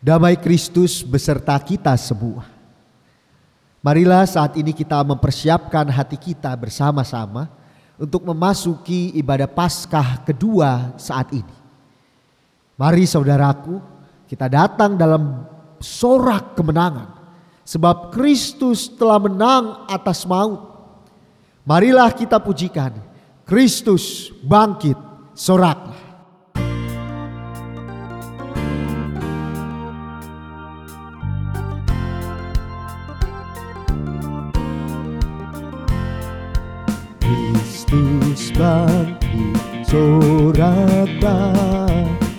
Damai Kristus beserta kita semua. Marilah saat ini kita mempersiapkan hati kita bersama-sama untuk memasuki ibadah Paskah kedua saat ini. Mari saudaraku, kita datang dalam sorak kemenangan sebab Kristus telah menang atas maut. Marilah kita pujikan Kristus bangkit soraklah. Bangkit soraklah Haleluya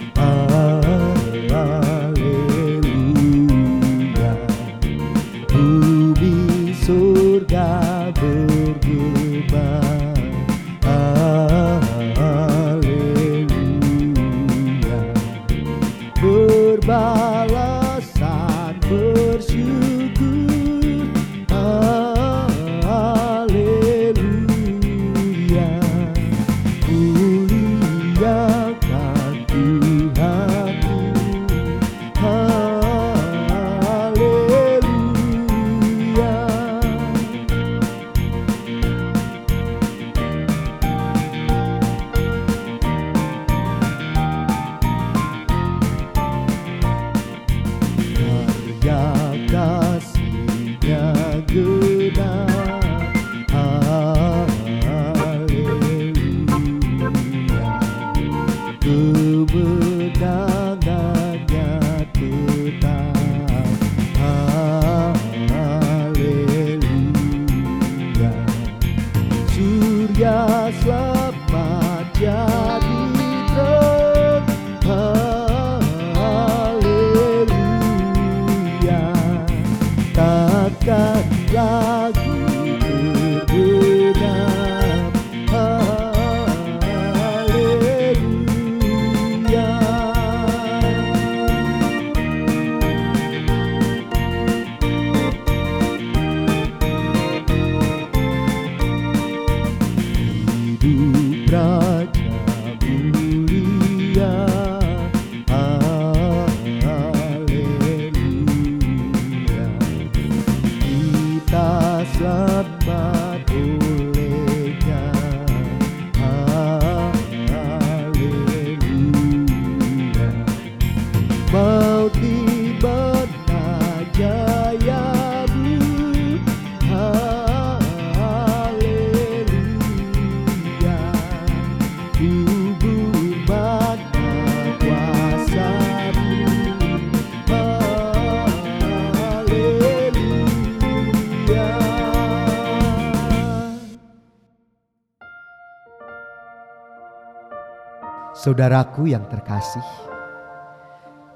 Saudaraku yang terkasih,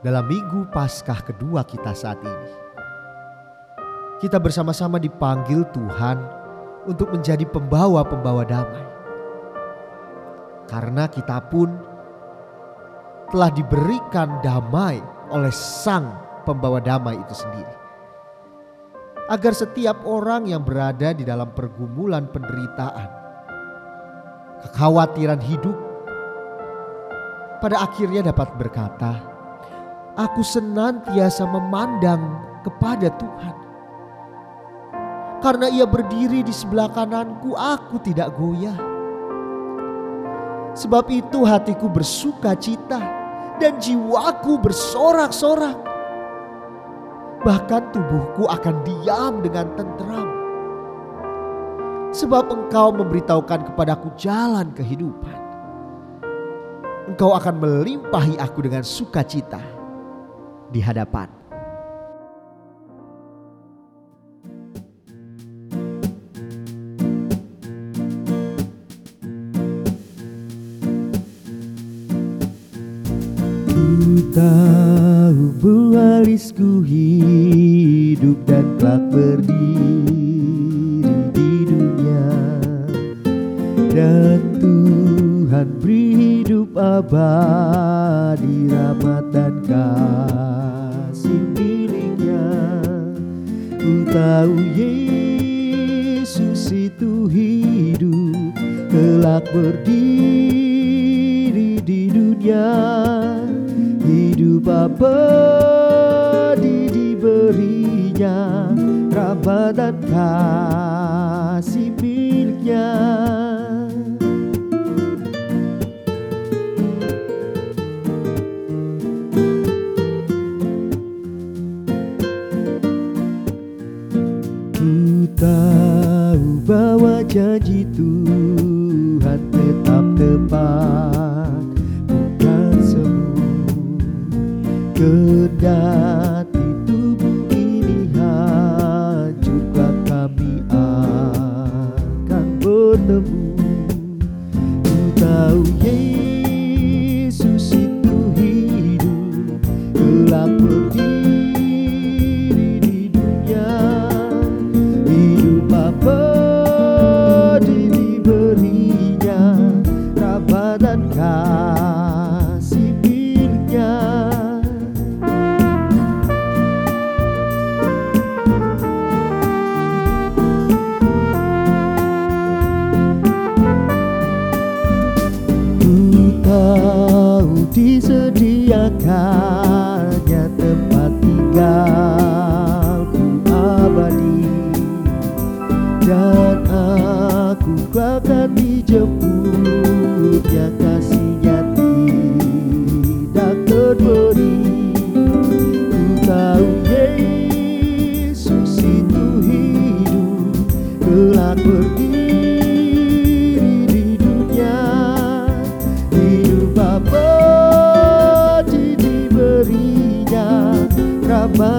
dalam minggu Paskah kedua kita saat ini, kita bersama-sama dipanggil Tuhan untuk menjadi pembawa-pembawa damai. Karena kita pun telah diberikan damai oleh Sang Pembawa damai itu sendiri. Agar setiap orang yang berada di dalam pergumulan penderitaan, kekhawatiran hidup, pada akhirnya dapat berkata, "Aku senantiasa memandang kepada Tuhan." Karena ia berdiri di sebelah kananku, aku tidak goyah. Sebab itu hatiku bersuka cita dan jiwaku bersorak-sorak. Bahkan tubuhku akan diam dengan tentram. Sebab engkau memberitahukan kepadaku jalan kehidupan. Engkau akan melimpahi aku dengan sukacita di hadapan.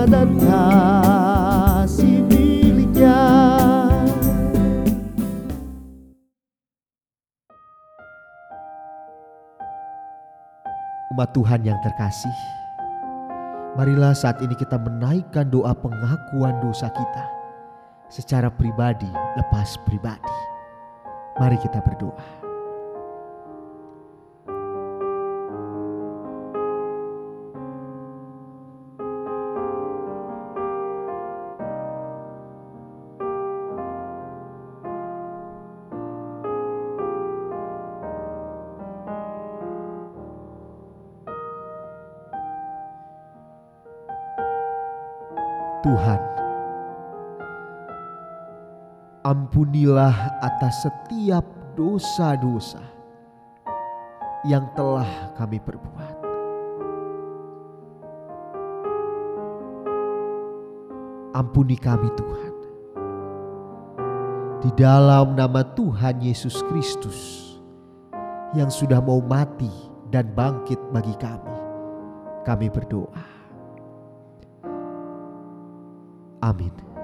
dan kasih miliknya Umat Tuhan yang terkasih Marilah saat ini kita menaikkan doa pengakuan dosa kita secara pribadi lepas pribadi. Mari kita berdoa. ampunilah atas setiap dosa-dosa yang telah kami perbuat. Ampuni kami Tuhan. Di dalam nama Tuhan Yesus Kristus yang sudah mau mati dan bangkit bagi kami. Kami berdoa. Amin.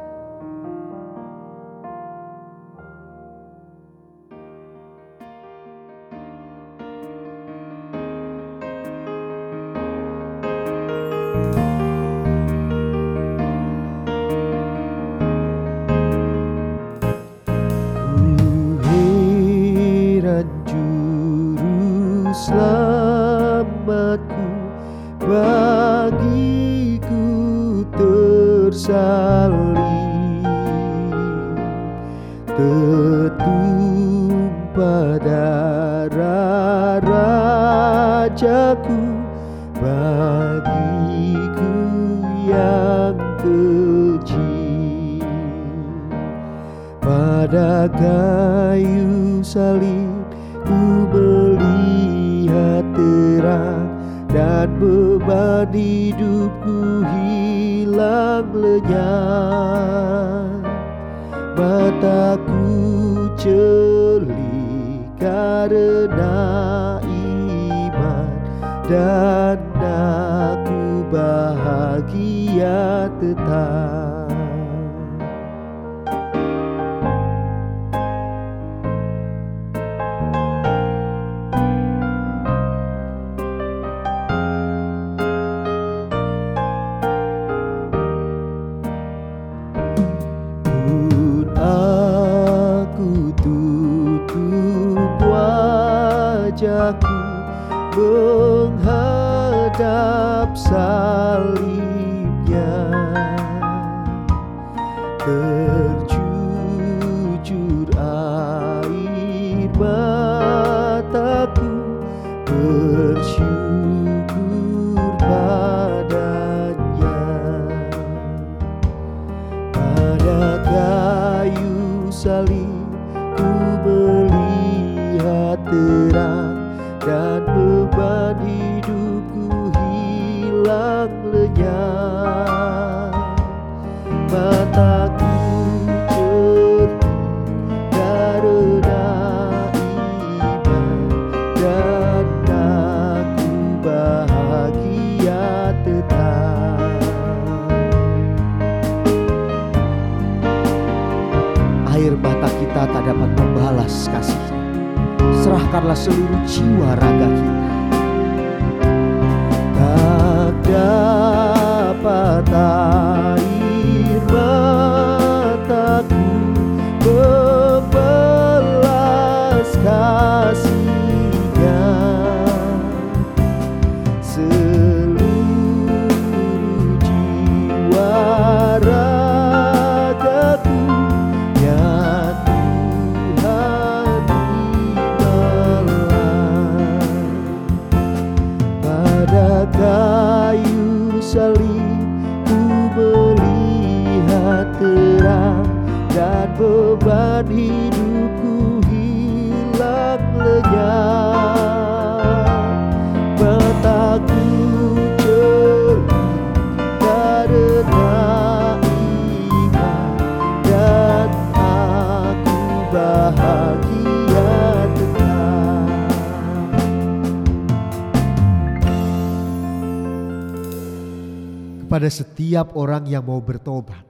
Setiap orang yang mau bertobat.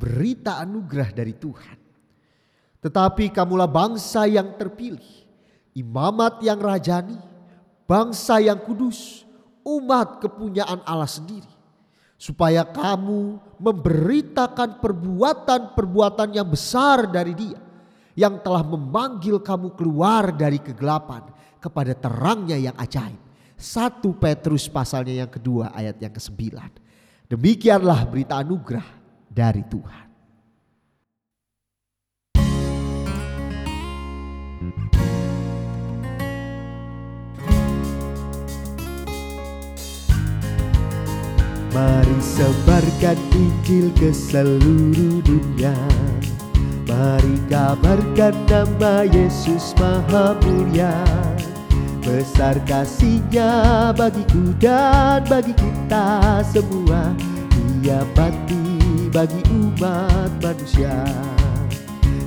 Berita anugerah dari Tuhan. Tetapi kamulah bangsa yang terpilih, imamat yang rajani, bangsa yang kudus, umat kepunyaan Allah sendiri. Supaya kamu memberitakan perbuatan-perbuatan yang besar dari dia. Yang telah memanggil kamu keluar dari kegelapan kepada terangnya yang ajaib. 1 Petrus pasalnya yang kedua ayat yang ke-9. Demikianlah berita anugerah dari Tuhan. Mari sebarkan Injil ke seluruh dunia Mari kabarkan nama Yesus Maha Mulia Besar kasihnya bagiku dan bagi kita semua. Dia mati bagi umat manusia.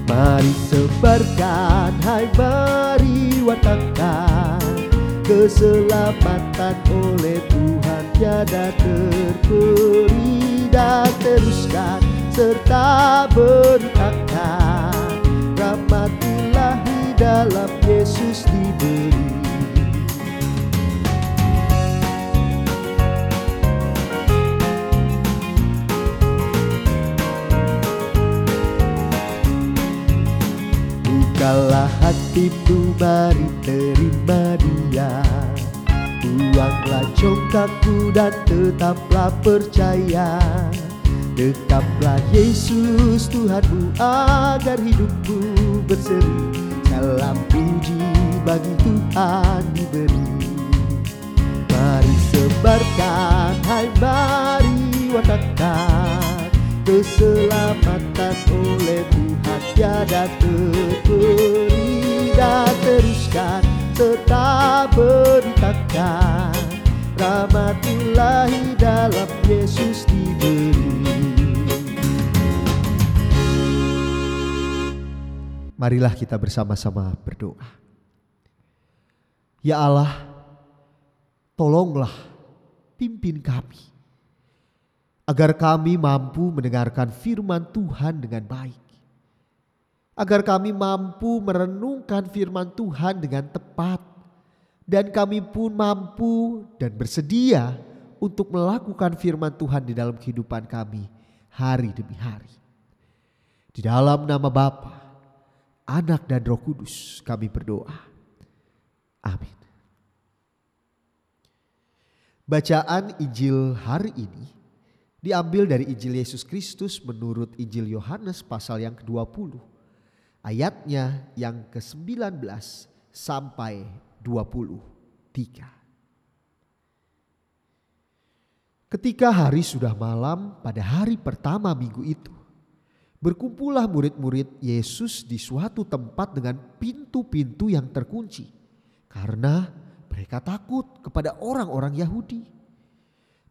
Mari sebarkan, hai mari wartakan Keselamatan oleh Tuhan. Tiada terperi Dan teruskan serta beritakan. Rahmat ilahi dalam Yesus diberi Bukalah hatimu mari terima dia. Buanglah congkakmu dan tetaplah percaya. Dekaplah Yesus Tuhanmu agar hidupmu berseri. Salam puji bagi Tuhan diberi. Mari sebarkan, hai mari wartakan Keselamatan oleh Tuhan. Tiada terperi Dan teruskan tetap beritakan Rahmat ilahi dalam Yesus diberi. Marilah kita bersama-sama berdoa. Ya Allah tolonglah pimpin kami agar kami mampu mendengarkan firman Tuhan dengan baik. Agar kami mampu merenungkan firman Tuhan dengan tepat dan kami pun mampu dan bersedia untuk melakukan firman Tuhan di dalam kehidupan kami hari demi hari. Di dalam nama Bapa, Anak dan Roh Kudus kami berdoa. Amin. Bacaan Injil hari ini diambil dari Injil Yesus Kristus menurut Injil Yohanes pasal yang ke-20. Ayatnya yang ke-19 sampai 23. Ketika hari sudah malam pada hari pertama minggu itu, berkumpullah murid-murid Yesus di suatu tempat dengan pintu-pintu yang terkunci karena mereka takut kepada orang-orang Yahudi.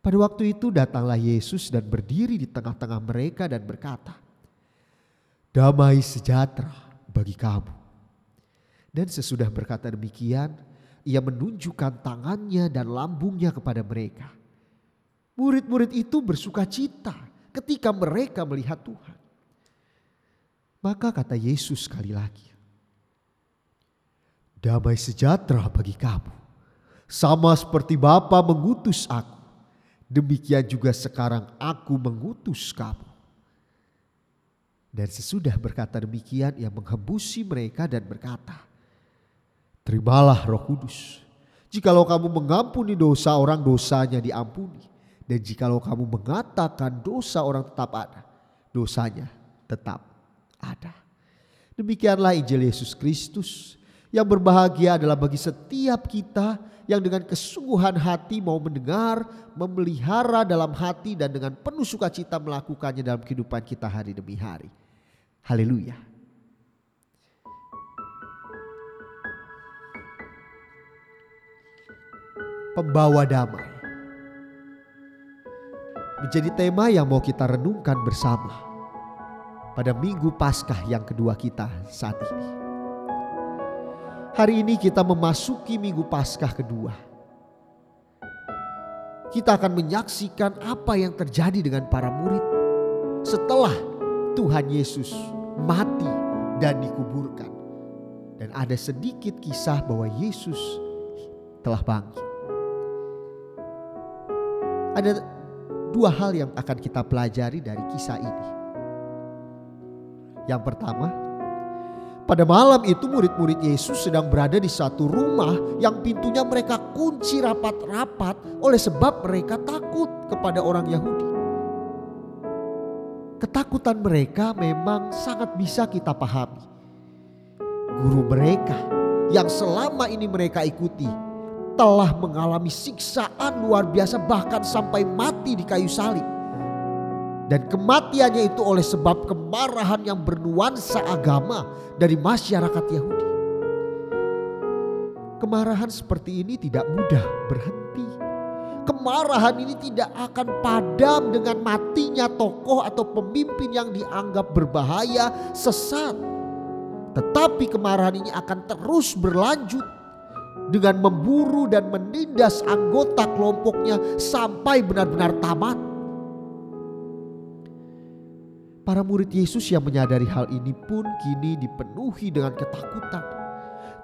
Pada waktu itu datanglah Yesus dan berdiri di tengah-tengah mereka dan berkata, "Damai sejahtera bagi kamu." Dan sesudah berkata demikian, ia menunjukkan tangannya dan lambungnya kepada mereka. Murid-murid itu bersuka cita ketika mereka melihat Tuhan. Maka kata Yesus sekali lagi, "Damai sejahtera bagi kamu, sama seperti Bapa mengutus aku." Demikian juga sekarang aku mengutus kamu. Dan sesudah berkata demikian ia menghembusi mereka dan berkata, Terimalah roh kudus. Jikalau kamu mengampuni dosa orang dosanya diampuni. Dan jikalau kamu mengatakan dosa orang tetap ada, dosanya tetap ada. Demikianlah Injil Yesus Kristus yang berbahagia adalah bagi setiap kita yang dengan kesungguhan hati mau mendengar, memelihara dalam hati dan dengan penuh sukacita melakukannya dalam kehidupan kita hari demi hari. Haleluya. Pembawa damai menjadi tema yang mau kita renungkan bersama pada Minggu Paskah yang kedua kita saat ini. Hari ini kita memasuki minggu Paskah kedua. Kita akan menyaksikan apa yang terjadi dengan para murid setelah Tuhan Yesus mati dan dikuburkan. Dan ada sedikit kisah bahwa Yesus telah bangkit. Ada dua hal yang akan kita pelajari dari kisah ini. Yang pertama, pada malam itu murid-murid Yesus sedang berada di satu rumah yang pintunya mereka kunci rapat-rapat oleh sebab mereka takut kepada orang Yahudi. Ketakutan mereka memang sangat bisa kita pahami. Guru mereka yang selama ini mereka ikuti telah mengalami siksaan luar biasa bahkan sampai mati di kayu salib. Dan kematiannya itu oleh sebab kemarahan yang bernuansa agama dari masyarakat Yahudi. Kemarahan seperti ini tidak mudah berhenti. Kemarahan ini tidak akan padam dengan matinya tokoh atau pemimpin yang dianggap berbahaya, sesat. Tetapi kemarahan ini akan terus berlanjut dengan memburu dan menindas anggota kelompoknya sampai benar-benar tamat. Para murid Yesus yang menyadari hal ini pun kini dipenuhi dengan ketakutan.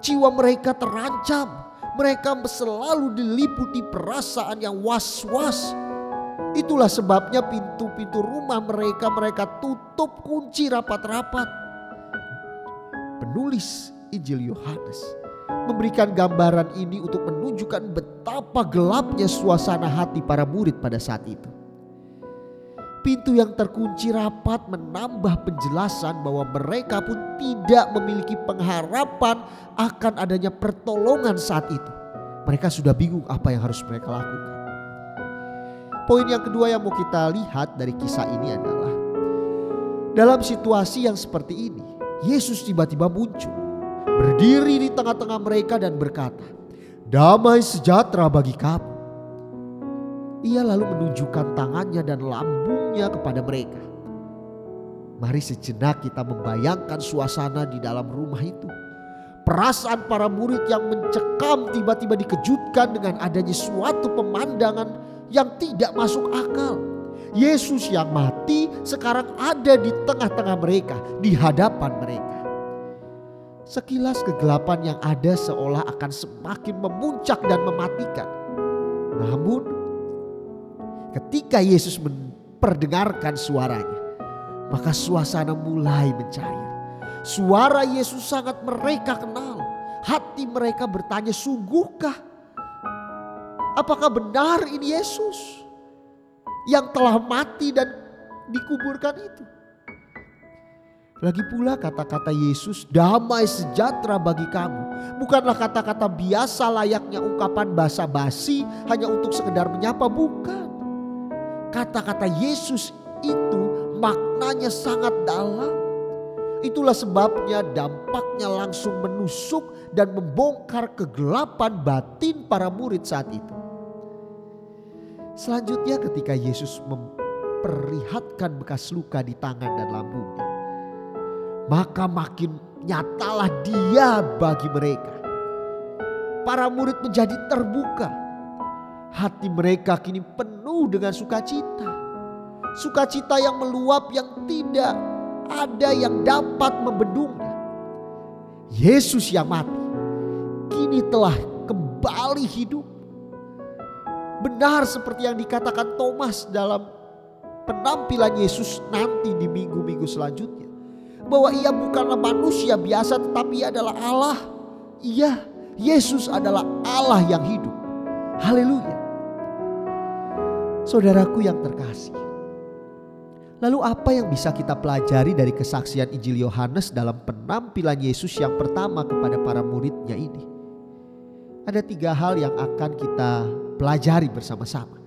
Jiwa mereka terancam. Mereka selalu diliputi perasaan yang was-was. Itulah sebabnya pintu-pintu rumah mereka mereka tutup kunci rapat-rapat. Penulis Injil Yohanes memberikan gambaran ini untuk menunjukkan betapa gelapnya suasana hati para murid pada saat itu. Pintu yang terkunci rapat menambah penjelasan bahwa mereka pun tidak memiliki pengharapan akan adanya pertolongan saat itu. Mereka sudah bingung apa yang harus mereka lakukan. Poin yang kedua yang mau kita lihat dari kisah ini adalah dalam situasi yang seperti ini, Yesus tiba-tiba muncul, berdiri di tengah-tengah mereka dan berkata, "Damai sejahtera bagi kamu." Ia lalu menunjukkan tangannya dan lambungnya kepada mereka. Mari sejenak kita membayangkan suasana di dalam rumah itu. Perasaan para murid yang mencekam tiba-tiba dikejutkan dengan adanya suatu pemandangan yang tidak masuk akal. Yesus yang mati sekarang ada di tengah-tengah mereka, di hadapan mereka. Sekilas kegelapan yang ada seolah akan semakin memuncak dan mematikan. Namun Ketika Yesus memperdengarkan suaranya, maka suasana mulai mencair. Suara Yesus sangat mereka kenal. Hati mereka bertanya, sungguhkah? Apakah benar ini Yesus yang telah mati dan dikuburkan itu? Lagi pula kata-kata Yesus damai sejahtera bagi kamu. Bukanlah kata-kata biasa layaknya ungkapan basa-basi hanya untuk sekedar menyapa. Bukan. Kata-kata Yesus itu maknanya sangat dalam. Itulah sebabnya dampaknya langsung menusuk dan membongkar kegelapan batin para murid saat itu. Selanjutnya ketika Yesus memperlihatkan bekas luka di tangan dan lambungnya. Maka makin nyatalah dia bagi mereka. Para murid menjadi terbuka. Hati mereka kini penuh dengan sukacita. Sukacita yang meluap yang tidak ada yang dapat membendungnya. Yesus yang mati kini telah kembali hidup. Benar seperti yang dikatakan Thomas dalam penampilan Yesus nanti di minggu-minggu selanjutnya. Bahwa ia bukanlah manusia biasa tetapi ia adalah Allah. Iya, Yesus adalah Allah yang hidup. Haleluya. Saudaraku yang terkasih. Lalu apa yang bisa kita pelajari dari kesaksian Injil Yohanes dalam penampilan Yesus yang pertama kepada para muridnya ini? Ada tiga hal yang akan kita pelajari bersama-sama.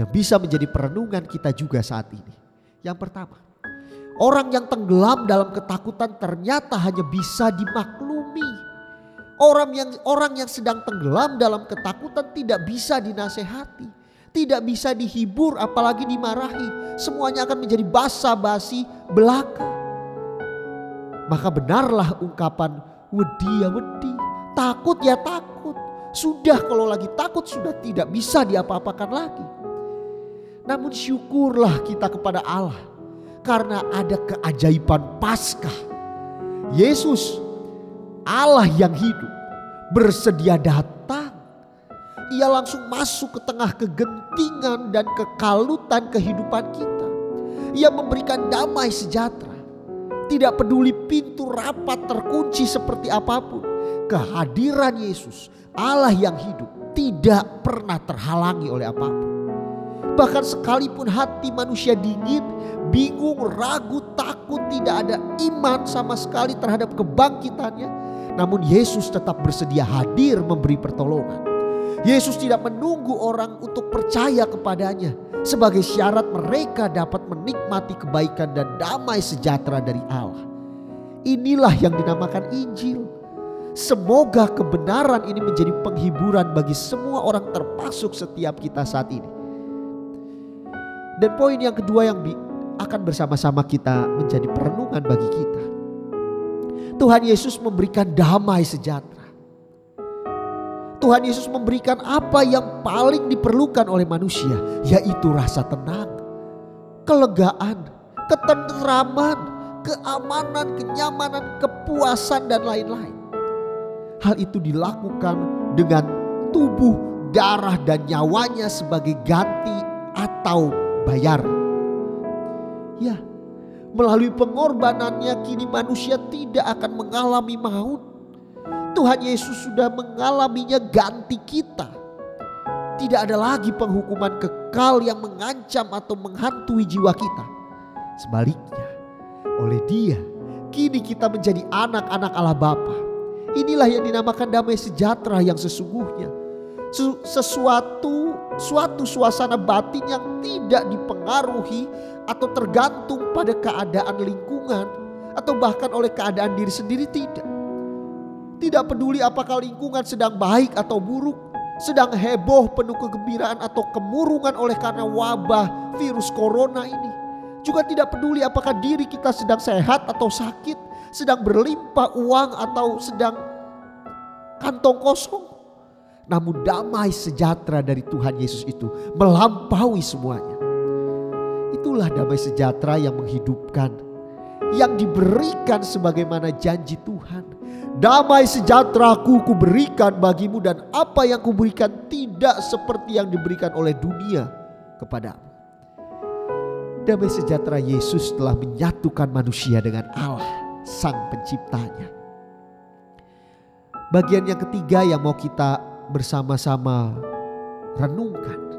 Yang bisa menjadi perenungan kita juga saat ini. Yang pertama, orang yang tenggelam dalam ketakutan ternyata hanya bisa dimaklumi. Orang yang orang yang sedang tenggelam dalam ketakutan tidak bisa dinasehati tidak bisa dihibur apalagi dimarahi. Semuanya akan menjadi basa-basi belaka. Maka benarlah ungkapan wedi ya wedi, takut ya takut. Sudah kalau lagi takut sudah tidak bisa diapa-apakan lagi. Namun syukurlah kita kepada Allah karena ada keajaiban Paskah. Yesus Allah yang hidup bersedia datang ia langsung masuk ke tengah kegentingan dan kekalutan kehidupan kita. Ia memberikan damai sejahtera. Tidak peduli pintu rapat terkunci seperti apa pun. Kehadiran Yesus, Allah yang hidup, tidak pernah terhalangi oleh apa pun. Bahkan sekalipun hati manusia dingin, bingung, ragu, takut, tidak ada iman sama sekali terhadap kebangkitannya. Namun Yesus tetap bersedia hadir memberi pertolongan. Yesus tidak menunggu orang untuk percaya kepadanya sebagai syarat mereka dapat menikmati kebaikan dan damai sejahtera dari Allah. Inilah yang dinamakan Injil. Semoga kebenaran ini menjadi penghiburan bagi semua orang termasuk setiap kita saat ini. Dan poin yang kedua yang akan bersama-sama kita menjadi perenungan bagi kita. Tuhan Yesus memberikan damai sejahtera. Tuhan Yesus memberikan apa yang paling diperlukan oleh manusia, yaitu rasa tenang, kelegaan, ketentraman, keamanan, kenyamanan, kepuasan, dan lain-lain. Hal itu dilakukan dengan tubuh, darah, dan nyawanya sebagai ganti atau bayar. Ya, melalui pengorbanannya, kini manusia tidak akan mengalami maut Tuhan Yesus sudah mengalaminya ganti kita. Tidak ada lagi penghukuman kekal yang mengancam atau menghantui jiwa kita. Sebaliknya, oleh Dia kini kita menjadi anak-anak Allah Bapa. Inilah yang dinamakan damai sejahtera yang sesungguhnya. Sesuatu suatu suasana batin yang tidak dipengaruhi atau tergantung pada keadaan lingkungan atau bahkan oleh keadaan diri sendiri tidak. Tidak peduli apakah lingkungan sedang baik atau buruk, sedang heboh penuh kegembiraan atau kemurungan oleh karena wabah virus corona ini. Juga tidak peduli apakah diri kita sedang sehat atau sakit, sedang berlimpah uang atau sedang kantong kosong. Namun damai sejahtera dari Tuhan Yesus itu melampaui semuanya. Itulah damai sejahtera yang menghidupkan, yang diberikan sebagaimana janji Tuhan Damai sejahtera ku kuberikan bagimu dan apa yang kuberikan tidak seperti yang diberikan oleh dunia kepadamu. Damai sejahtera Yesus telah menyatukan manusia dengan Allah sang penciptanya. Bagian yang ketiga yang mau kita bersama-sama renungkan.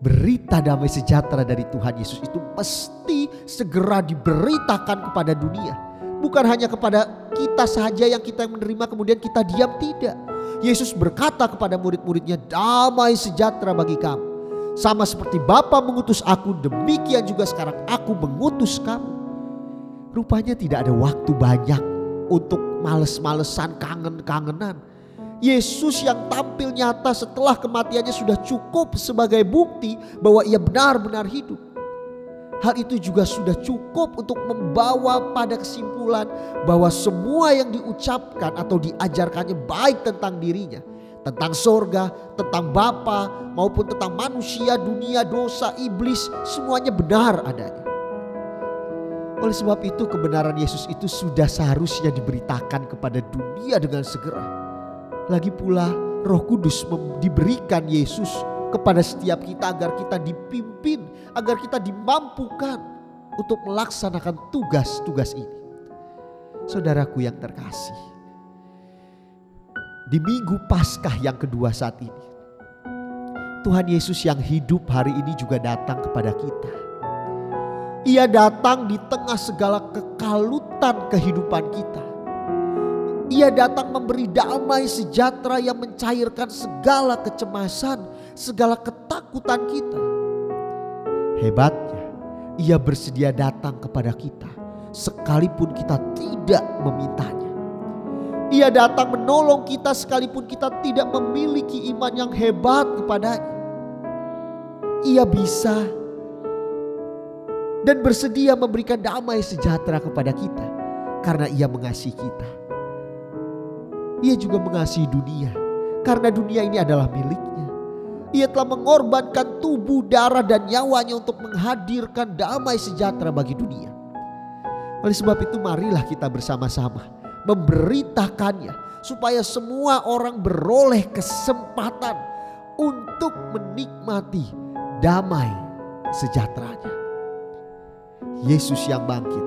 Berita damai sejahtera dari Tuhan Yesus itu mesti segera diberitakan kepada dunia Bukan hanya kepada kita saja yang kita menerima kemudian kita diam tidak. Yesus berkata kepada murid-muridnya damai sejahtera bagi kamu. Sama seperti Bapa mengutus aku demikian juga sekarang aku mengutus kamu. Rupanya tidak ada waktu banyak untuk males-malesan kangen-kangenan. Yesus yang tampil nyata setelah kematiannya sudah cukup sebagai bukti bahwa ia benar-benar hidup. Hal itu juga sudah cukup untuk membawa pada kesimpulan bahwa semua yang diucapkan atau diajarkannya baik tentang dirinya, tentang sorga, tentang Bapa maupun tentang manusia, dunia, dosa, iblis, semuanya benar adanya. Oleh sebab itu kebenaran Yesus itu sudah seharusnya diberitakan kepada dunia dengan segera. Lagi pula roh kudus diberikan Yesus kepada setiap kita agar kita dipimpin, agar kita dimampukan untuk melaksanakan tugas-tugas ini. Saudaraku yang terkasih, di minggu Paskah yang kedua saat ini, Tuhan Yesus yang hidup hari ini juga datang kepada kita ia datang di tengah segala kekalutan kehidupan kita. Ia datang memberi damai sejahtera yang mencairkan segala kecemasan, segala ketakutan kita. Hebatnya, ia bersedia datang kepada kita sekalipun kita tidak memintanya. Ia datang menolong kita sekalipun kita tidak memiliki iman yang hebat kepadanya. Ia bisa dan bersedia memberikan damai sejahtera kepada kita karena Ia mengasihi kita. Ia juga mengasihi dunia karena dunia ini adalah miliknya. Ia telah mengorbankan tubuh, darah, dan nyawanya untuk menghadirkan damai sejahtera bagi dunia. Oleh sebab itu, marilah kita bersama-sama memberitakannya, supaya semua orang beroleh kesempatan untuk menikmati damai sejahteranya. Yesus yang bangkit.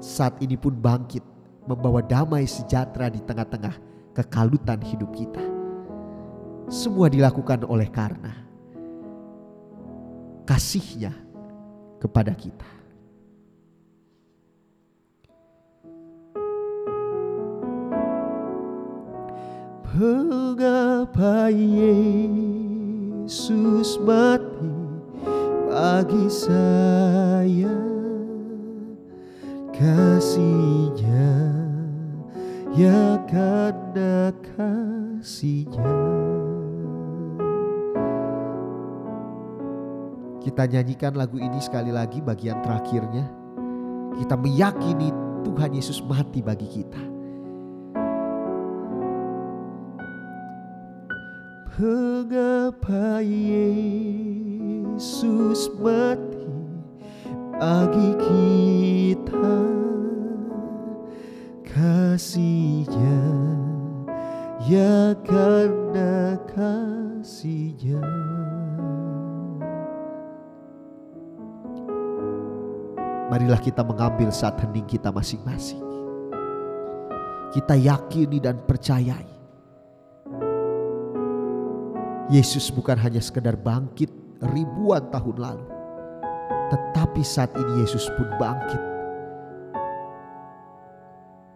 Saat ini pun bangkit membawa damai sejahtera di tengah-tengah kekalutan hidup kita. Semua dilakukan oleh karena kasihnya kepada kita. Mengapa Yesus mati bagi saya kasihnya ya karena kasihnya kita nyanyikan lagu ini sekali lagi bagian terakhirnya. Kita meyakini Tuhan Yesus mati bagi kita. Mengapa Yesus mati bagi kita? Kasihnya ya karena kasihnya Marilah kita mengambil saat hening kita masing-masing Kita yakini dan percayai Yesus bukan hanya sekedar bangkit ribuan tahun lalu. Tetapi saat ini Yesus pun bangkit.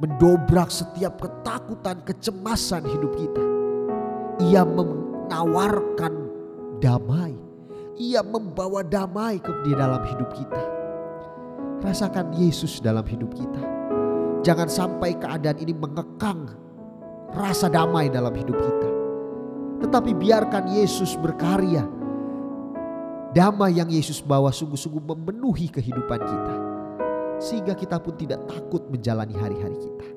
Mendobrak setiap ketakutan, kecemasan hidup kita. Ia menawarkan damai. Ia membawa damai ke dalam hidup kita. Rasakan Yesus dalam hidup kita. Jangan sampai keadaan ini mengekang rasa damai dalam hidup kita. Tetapi biarkan Yesus berkarya. Damai yang Yesus bawa sungguh-sungguh memenuhi kehidupan kita. Sehingga kita pun tidak takut menjalani hari-hari kita.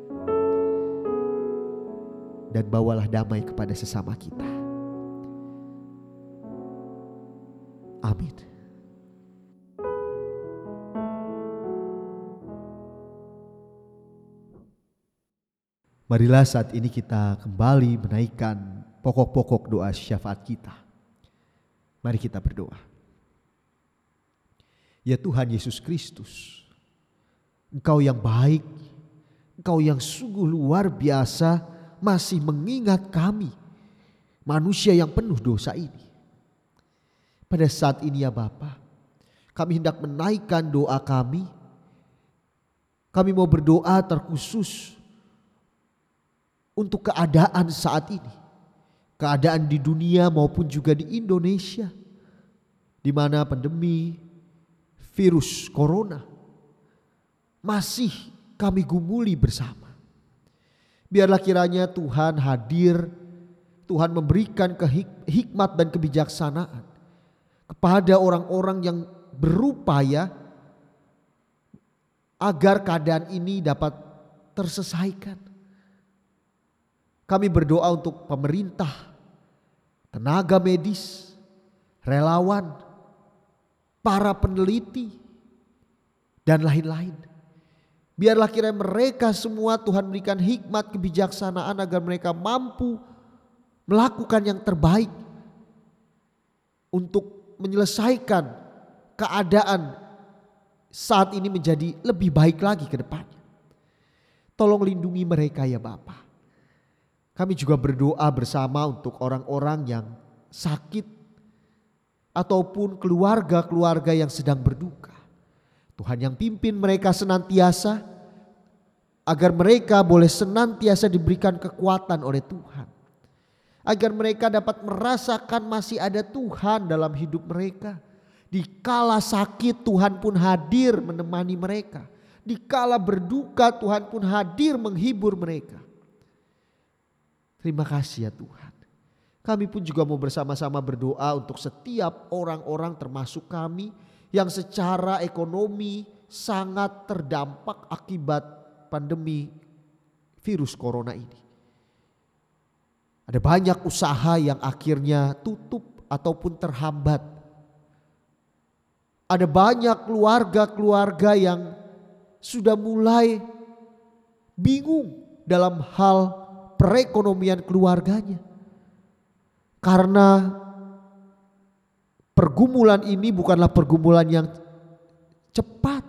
Dan bawalah damai kepada sesama kita. Amin. Marilah saat ini kita kembali menaikkan pokok-pokok doa syafaat kita. Mari kita berdoa. Ya Tuhan Yesus Kristus, Engkau yang baik, Engkau yang sungguh luar biasa masih mengingat kami, manusia yang penuh dosa ini. Pada saat ini ya Bapa, kami hendak menaikkan doa kami. Kami mau berdoa terkhusus untuk keadaan saat ini keadaan di dunia maupun juga di Indonesia di mana pandemi virus corona masih kami gumuli bersama. Biarlah kiranya Tuhan hadir, Tuhan memberikan hikmat dan kebijaksanaan kepada orang-orang yang berupaya agar keadaan ini dapat terselesaikan. Kami berdoa untuk pemerintah, tenaga medis, relawan, para peneliti, dan lain-lain. Biarlah kira mereka semua Tuhan berikan hikmat kebijaksanaan agar mereka mampu melakukan yang terbaik untuk menyelesaikan keadaan saat ini menjadi lebih baik lagi ke depannya. Tolong lindungi mereka ya Bapak. Kami juga berdoa bersama untuk orang-orang yang sakit ataupun keluarga-keluarga yang sedang berduka. Tuhan yang pimpin mereka senantiasa agar mereka boleh senantiasa diberikan kekuatan oleh Tuhan. Agar mereka dapat merasakan masih ada Tuhan dalam hidup mereka. Di kala sakit Tuhan pun hadir menemani mereka. Di kala berduka Tuhan pun hadir menghibur mereka. Terima kasih ya Tuhan. Kami pun juga mau bersama-sama berdoa untuk setiap orang-orang termasuk kami yang secara ekonomi sangat terdampak akibat pandemi virus corona ini. Ada banyak usaha yang akhirnya tutup ataupun terhambat. Ada banyak keluarga-keluarga yang sudah mulai bingung dalam hal perekonomian keluarganya. Karena Pergumulan ini bukanlah pergumulan yang cepat,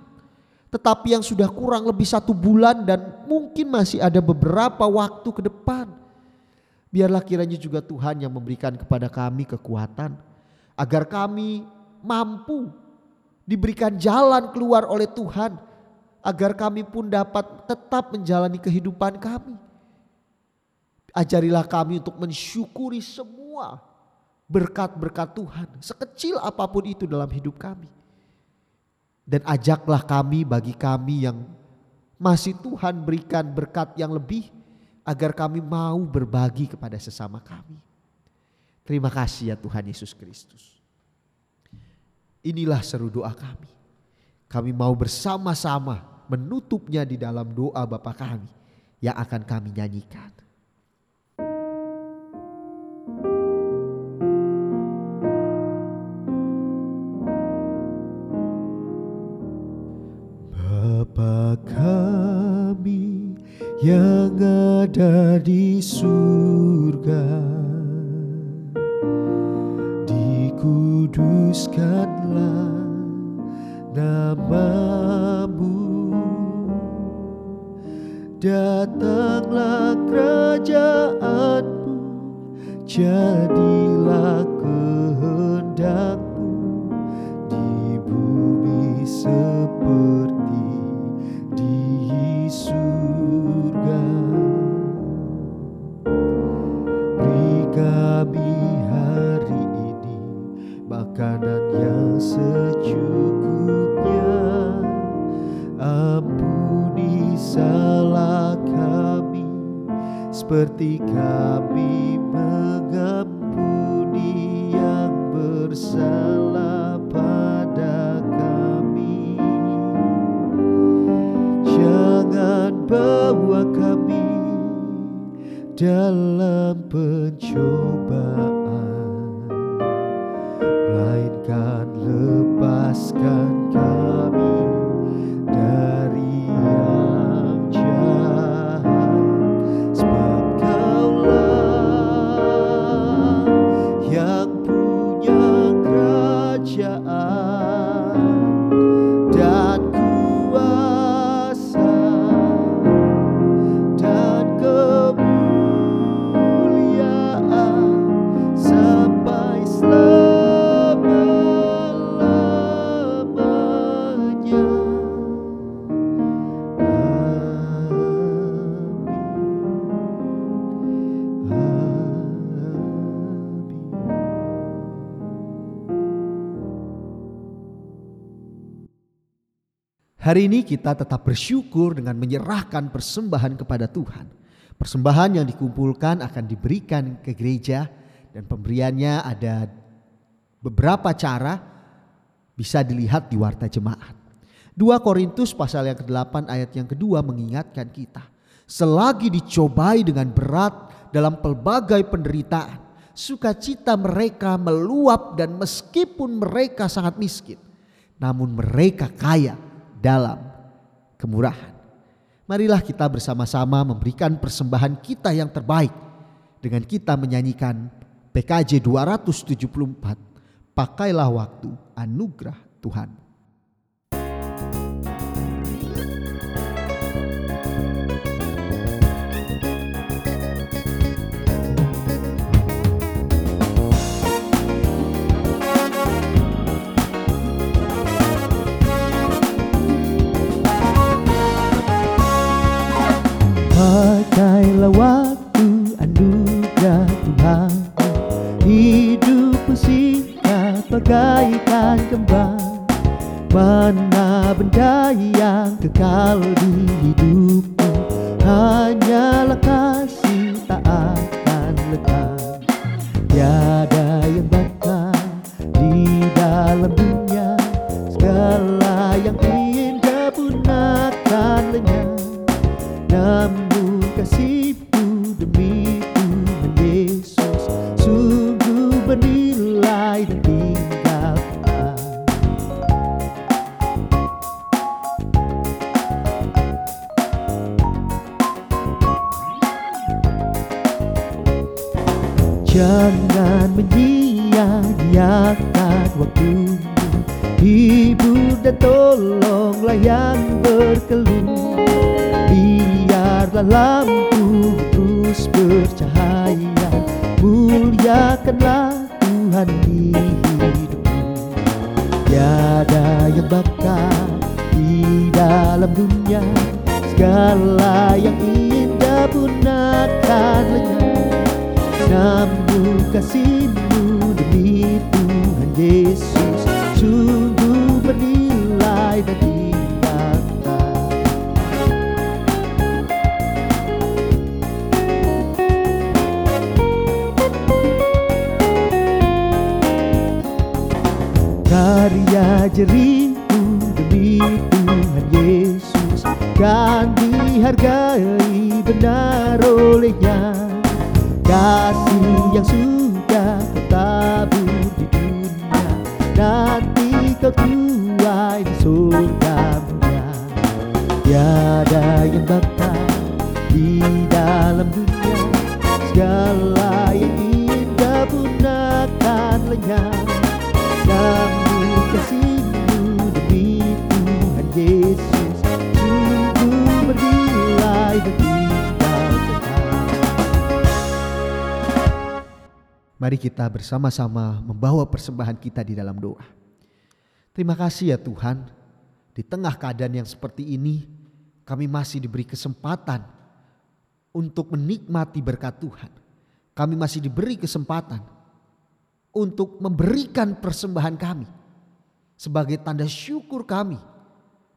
tetapi yang sudah kurang lebih satu bulan dan mungkin masih ada beberapa waktu ke depan. Biarlah kiranya juga Tuhan yang memberikan kepada kami kekuatan agar kami mampu diberikan jalan keluar oleh Tuhan agar kami pun dapat tetap menjalani kehidupan kami. Ajarilah kami untuk mensyukuri semua berkat-berkat Tuhan, sekecil apa pun itu dalam hidup kami. Dan ajaklah kami bagi kami yang masih Tuhan berikan berkat yang lebih agar kami mau berbagi kepada sesama kami. Terima kasih ya Tuhan Yesus Kristus. Inilah seru doa kami. Kami mau bersama-sama menutupnya di dalam doa Bapa kami yang akan kami nyanyikan. Ada di surga. Dikuduskanlah namamu. Datanglah kerajaanmu jadilah Hari ini kita tetap bersyukur dengan menyerahkan persembahan kepada Tuhan. Persembahan yang dikumpulkan akan diberikan ke gereja dan pemberiannya ada beberapa cara bisa dilihat di warta jemaat. 2 Korintus pasal yang ke-8 ayat yang kedua mengingatkan kita. Selagi dicobai dengan berat dalam pelbagai penderitaan, sukacita mereka meluap dan meskipun mereka sangat miskin, namun mereka kaya dalam kemurahan. Marilah kita bersama-sama memberikan persembahan kita yang terbaik dengan kita menyanyikan PKJ 274. Pakailah waktu anugerah Tuhan. Pakailah waktu anugerah Tuhan. Hidupku singkat bagaikan kembang. Mana benda yang kekal di hidupmu Hanyalah kasih tak akan lekang Tiada yang bakal di dalam dunia. Segala yang indah pun akan lenyap. Namun menyia-nyiakan waktumu Hibur dan tolonglah yang berkeluh. Biarlah lampu terus bercahaya. Muliakanlah Tuhan di hidupmu Tiada yang bakal di dalam dunia. Segala yang indah pun akan lenyap. Namun kasihmu Tuhan kita bersama-sama membawa persembahan kita di dalam doa. Terima kasih ya Tuhan, di tengah keadaan yang seperti ini, kami masih diberi kesempatan untuk menikmati berkat Tuhan. Kami masih diberi kesempatan untuk memberikan persembahan kami sebagai tanda syukur kami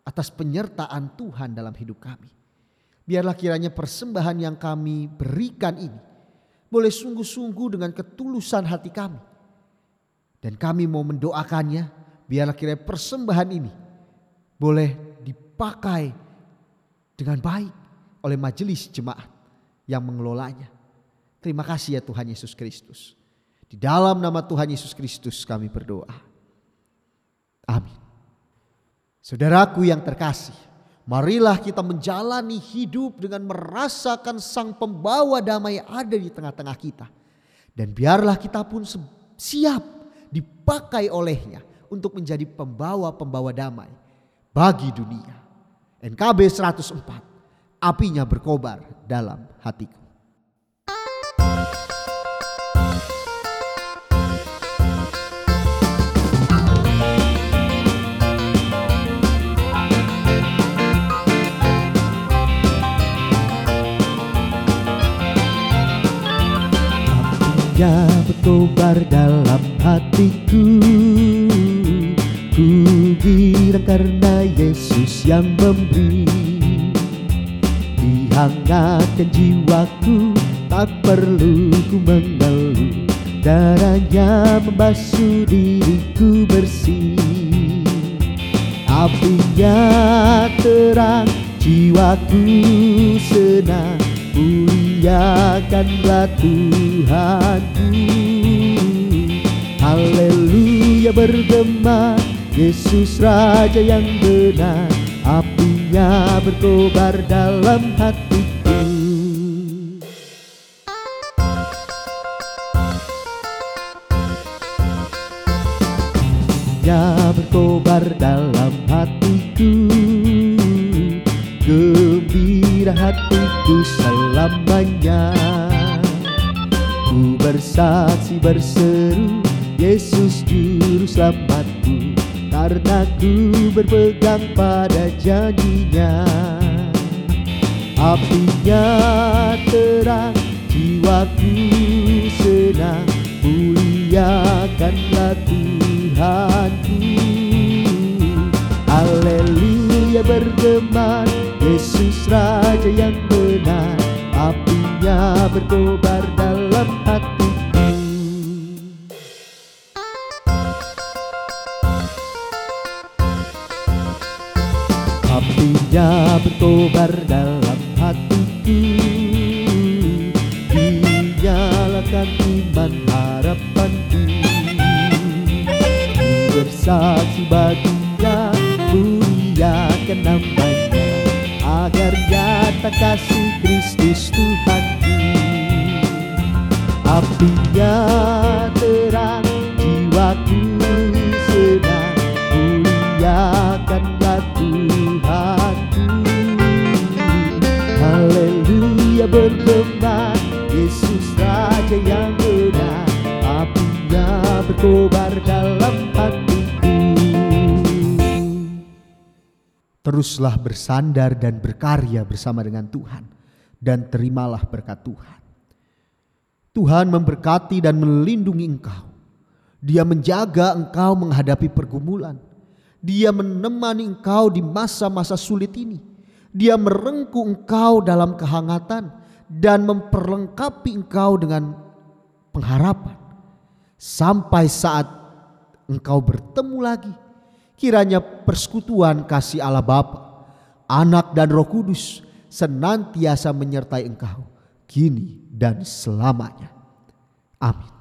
atas penyertaan Tuhan dalam hidup kami. Biarlah kiranya persembahan yang kami berikan ini boleh sungguh-sungguh dengan ketulusan hati kami. Dan kami mau mendoakannya, biarlah kiranya persembahan ini boleh dipakai dengan baik oleh majelis jemaat yang mengelolanya. Terima kasih ya Tuhan Yesus Kristus. Di dalam nama Tuhan Yesus Kristus kami berdoa. Amin. Saudaraku yang terkasih, marilah kita menjalani hidup dengan merasakan sang pembawa damai ada di tengah-tengah kita. Dan biarlah kita pun siap dipakai olehnya untuk menjadi pembawa-pembawa damai bagi dunia. NKB 104, apinya berkobar dalam hatiku. Apinya berkobar dalam hatiku. Ku bilang karena Yesus yang memberi. Di Menghangatkan jiwaku Tak perlu ku mengeluh. Darahnya membasuh diriku bersih. Apinya terang jiwaku senang Muliakanlah Tuhanku Haleluya bergema. Yesus Raja yang benar Apinya berkobar dalam hatiku. Berkobar dalam hatiku Gembira hatiku selamanya. Ku bersaksi berseru Yesus juru selamatku Karena ku berpegang pada janjinya. Apinya terang jiwaku senang Muliakanlah Tuhanku. Haleluya bergema Yesus Raja yang benar Apinya berkobar dalam hatiku Apinya berkobar dalam nyata kasih Teruslah bersandar dan berkarya bersama dengan Tuhan dan terimalah berkat Tuhan. Tuhan memberkati dan melindungi engkau. Dia menjaga engkau menghadapi pergumulan. Dia menemani engkau di masa-masa sulit ini. Dia merengkuh engkau dalam kehangatan dan memperlengkapi engkau dengan pengharapan. Sampai saat engkau bertemu lagi, kiranya persekutuan kasih Allah Bapa, Anak dan Roh Kudus senantiasa menyertai engkau kini dan selamanya. Amin.